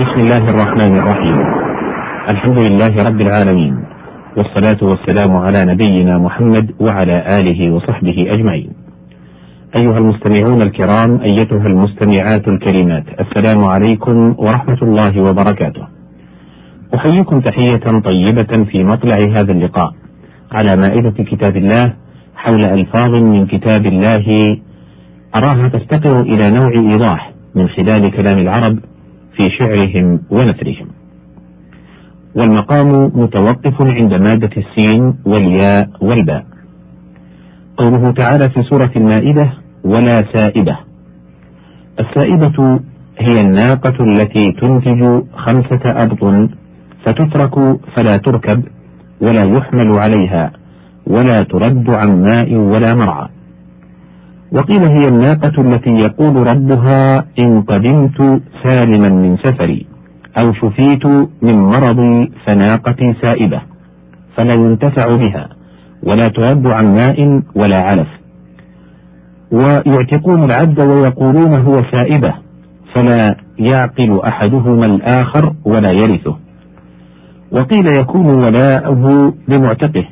بسم الله الرحمن الرحيم. الحمد لله رب العالمين والصلاة والسلام على نبينا محمد وعلى آله وصحبه أجمعين. أيها المستمعون الكرام أيتها المستمعات الكريمات السلام عليكم ورحمة الله وبركاته. أحييكم تحية طيبة في مطلع هذا اللقاء على مائدة كتاب الله حول ألفاظ من كتاب الله. أراها تفتقر إلى نوع إيضاح من خلال كلام العرب في شعرهم ونثرهم. والمقام متوقف عند مادة السين والياء والباء. قوله تعالى في سورة المائدة ولا سائبة السائبة هي الناقة التي تنتج خمسة أبط فتترك فلا تركب ولا يحمل عليها ولا ترد عن ماء ولا مرعى. وقيل هي الناقة التي يقول ربها إن قدمت سالما من سفري أو شفيت من مرضي فناقتي سائبة فلا ينتفع بها ولا ترد عن ماء ولا علف. ويعتقون العبد ويقولون هو سائبة فلا يعقل أحدهما الآخر ولا يرثه. وقيل يكون ولاؤه بمعتقه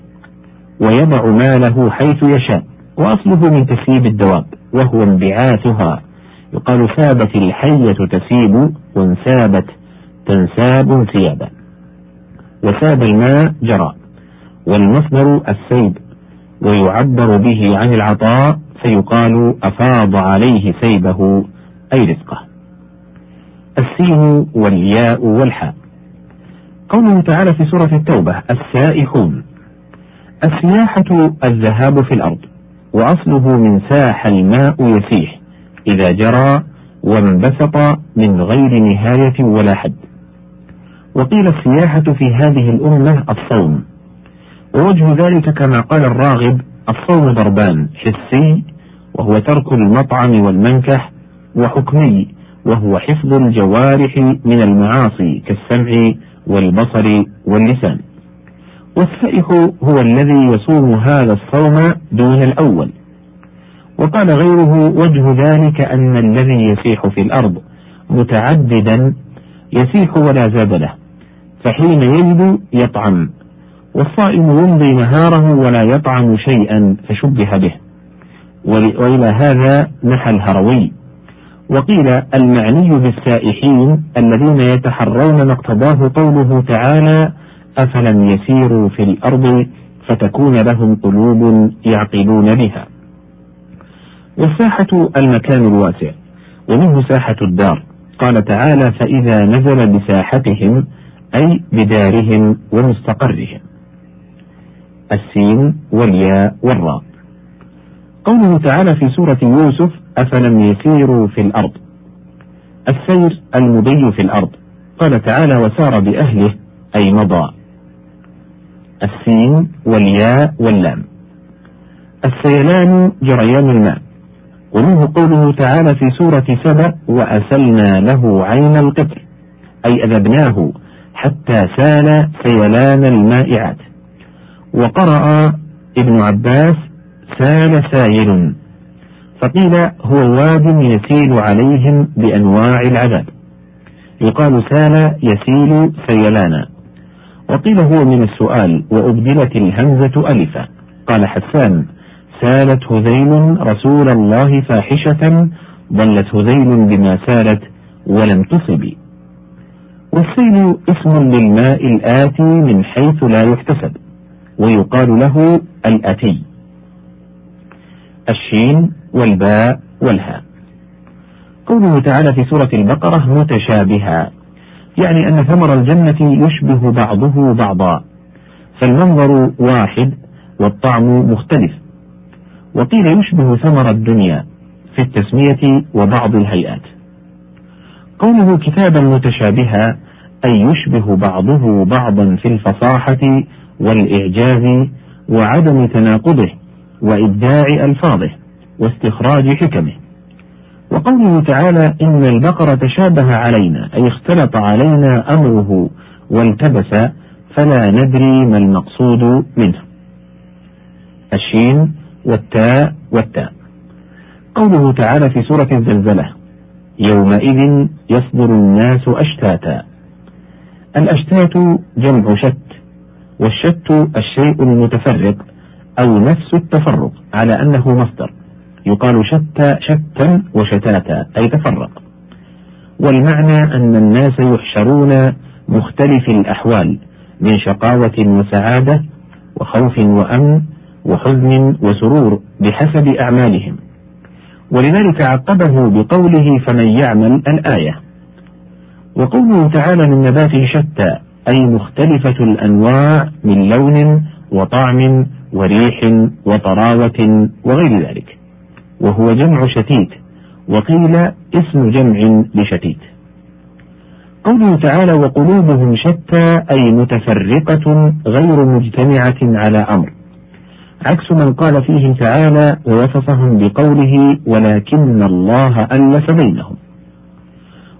ويضع ماله حيث يشاء. وأصله من تسييب الدواب وهو انبعاثها. يقال سابت الحية تسيب وانسابت تنساب انسيابا وساب الماء جرى والمصدر السيب ويعبر به عن العطاء فيقال أفاض عليه سيبه أي رزقه. السين والياء والحاء. قوله تعالى في سورة التوبة السائحون. السياحة الذهاب في الأرض. وأصله من ساح الماء يسيح إذا جرى وانبسط من غير نهاية ولا حد. وقيل السياحة في هذه الأمة الصوم. ووجه ذلك كما قال الراغب الصوم ضربان حسي وهو ترك المطعم والمنكح وحكمي وهو حفظ الجوارح من المعاصي كالسمع والبصر واللسان. والسائح هو الذي يصوم هذا الصوم دون الأول. وقال غيره وجه ذلك أن الذي يسيح في الأرض متعددا يسيح ولا زاد له فحين يجد يطعم والصائم يمضي نهاره ولا يطعم شيئا فشبه به. وإلى هذا نحى الهروي. وقيل المعني بالسائحين الذين يتحرون ما اقتضاه قوله تعالى أفلم يسيروا في الأرض فتكون لهم قلوب يعقلون بها. والساحة المكان الواسع ومنه ساحة الدار. قال تعالى فإذا نزل بساحتهم أي بدارهم ومستقرهم. السين والياء والراء. قوله تعالى في سورة يوسف أفلم يسيروا في الأرض. السير المضي في الأرض. قال تعالى وسار بأهله أي مضى. السين والياء واللام. السيلان جريان الماء. ومنه قوله تعالى في سورة سبأ وأسلنا له عين القطر. أي أذبناه حتى سال سيلان المائعات. وقرأ ابن عباس سال سائل. فقيل هو واد يسيل عليهم بأنواع العذاب. يقال سال يسيل سيلانا. وقيل هو من السؤال وأبدلت الهمزة ألفا. قال حسان سالت هذيل رسول الله فاحشة ضلت هذيل بما سالت ولم تصب. والسيل اسم للماء الآتي من حيث لا يحتسب ويقال له الأتي. الشين والباء والهاء. قوله تعالى في سورة البقرة متشابها يعني أن ثمر الجنة يشبه بعضه بعضا. فالمنظر واحد والطعم مختلف. وقيل يشبه ثمر الدنيا في التسمية وبعض الهيئات. قوله كتابا متشابها أي يشبه بعضه بعضا في الفصاحة والإعجاز وعدم تناقضه وإبداع ألفاظه واستخراج حكمه. وقوله تعالى إن البقرة تشابه علينا أي اختلط علينا أمره والتبس فلا ندري ما المقصود منه. الشين والتاء والتاء. قوله تعالى في سورة الزلزلة يومئذ يصدر الناس أشتاتا. الأشتات جمع شت والشت الشيء المتفرق أو نفس التفرق على أنه مصدر. يقال شتى شتا وشتاتا أي تفرق. والمعنى أن الناس يحشرون مختلف الأحوال من شقاوة وسعادة وخوف وأمن وحزن وسرور بحسب أعمالهم. ولذلك عقبه بقوله فمن يعمل الآية. وقوله تعالى من نبات شتى أي مختلفة الأنواع من لون وطعم وريح وطراوة وغير ذلك. وهو جمع شتيت وقيل اسم جمع لشتيت. قوله تعالى وقلوبهم شتى أي متفرقة غير مجتمعة على أمر. عكس من قال فيه تعالى ووصفهم بقوله ولكن الله ألف بينهم.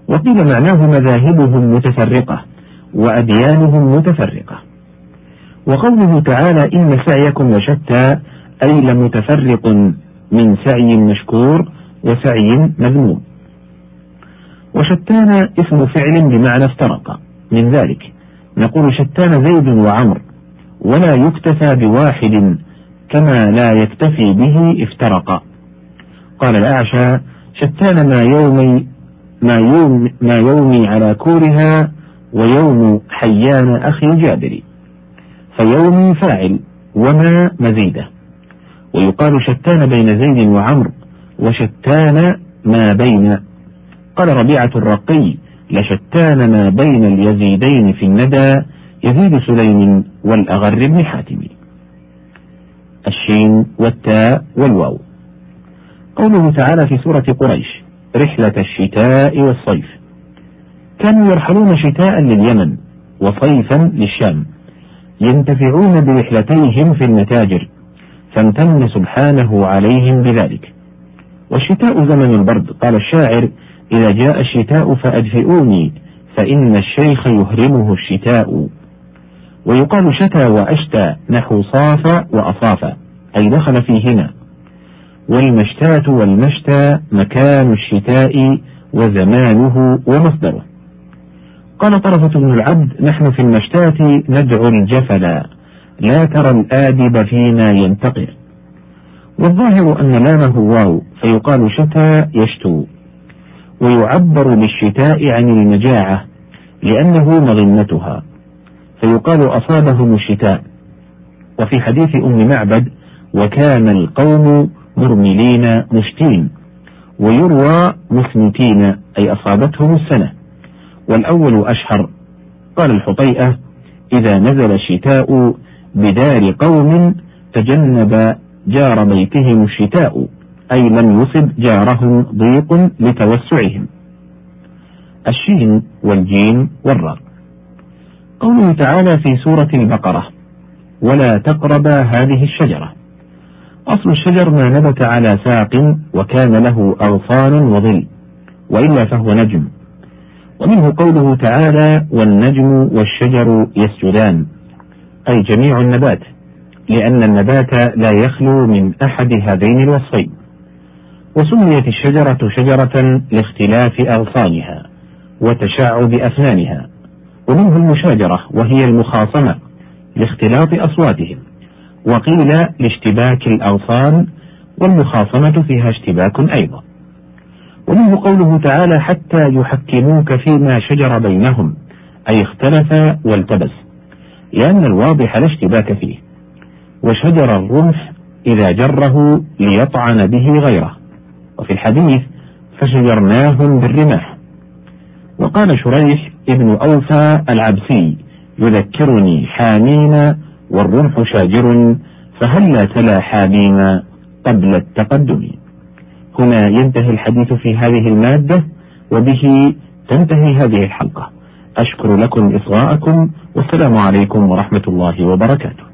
وقيل معناه مذاهبهم متفرقة وأديانهم متفرقة. وقوله تعالى إن سعيكم لشتى أي لمتفرق من سعي مشكور وسعي مذموم. وشتان اسم فعل بمعنى افترق. من ذلك نقول شتان زيد وعمر ولا يكتفى بواحد كما لا يكتفي به افترق. قال الأعشى شتان ما يومي ما يوم ما يومي على كورها ويوم حيان أخي جابر فيومي فاعل وما مزيده. ويقال شتان بين زيد وعمر وشتان ما بين. قال ربيعة الرقي لشتان ما بين اليزيدين في الندى يزيد سليم والأغر بن حاتم. الشين والتاء والواو. قوله تعالى في سورة قريش رحلة الشتاء والصيف. كانوا يرحلون شتاء لليمن وصيفا للشام. ينتفعون برحلتيهم في المتاجر. فامتن سبحانه عليهم بذلك. والشتاء زمن البرد قال الشاعر إذا جاء الشتاء فأدفئوني فإن الشيخ يهرمه الشتاء. ويقال شتى وأشتى نحو صاف وأصاف أي دخل فيهما. والمشتاة والمشتى مكان الشتاء وزمانه ومصدره. قال طرفة بن العبد نحن في المشتاة ندعو الجفلا. لا ترى الآدب فينا ينتقر والظاهر أن لامه واو فيقال شتى يشتو ويعبر بالشتاء عن المجاعة لأنه مظنتها فيقال أصابهم الشتاء. وفي حديث أم معبد وكان القوم مرملين مشتين ويروى مسنتين أي أصابتهم السنة. والأول أشهر. قال الحطيئة إذا نزل الشتاء بدار قوم تجنب جار بيتهم الشتاء أي لم يصب جارهم ضيق لتوسعهم. الشين والجيم والراء. قوله تعالى في سورة البقرة ولا تقربا هذه الشجرة أصل الشجر ما نبت على ساق وكان له أغصان وظل وإلا فهو نجم. ومنه قوله تعالى والنجم والشجر يسجدان أي جميع النبات لأن النبات لا يخلو من أحد هذين الوصفين. وسميت الشجرة شجرة لاختلاف أغصانها وتشعب أسنانها ومنه المشاجرة وهي المخاصمة لاختلاط أصواتهم وقيل لاشتباك الأغصان والمخاصمة فيها اشتباك أيضا. ومنه قوله تعالى حتى يحكموك فيما شجر بينهم أي اختلف والتبس. لأن الواضح لا اشتباك فيه. وشجر الرمح إذا جره ليطعن به غيره. وفي الحديث فشجرناهم بالرماح. وقال شريح ابن أوفى العبسي يذكرني حامين والرمح شاجر فهلا تلا حامين قبل التقدم؟ هنا ينتهي الحديث في هذه المادة وبه تنتهي هذه الحلقة. أشكر لكم إصغاءكم والسلام عليكم ورحمة الله وبركاته.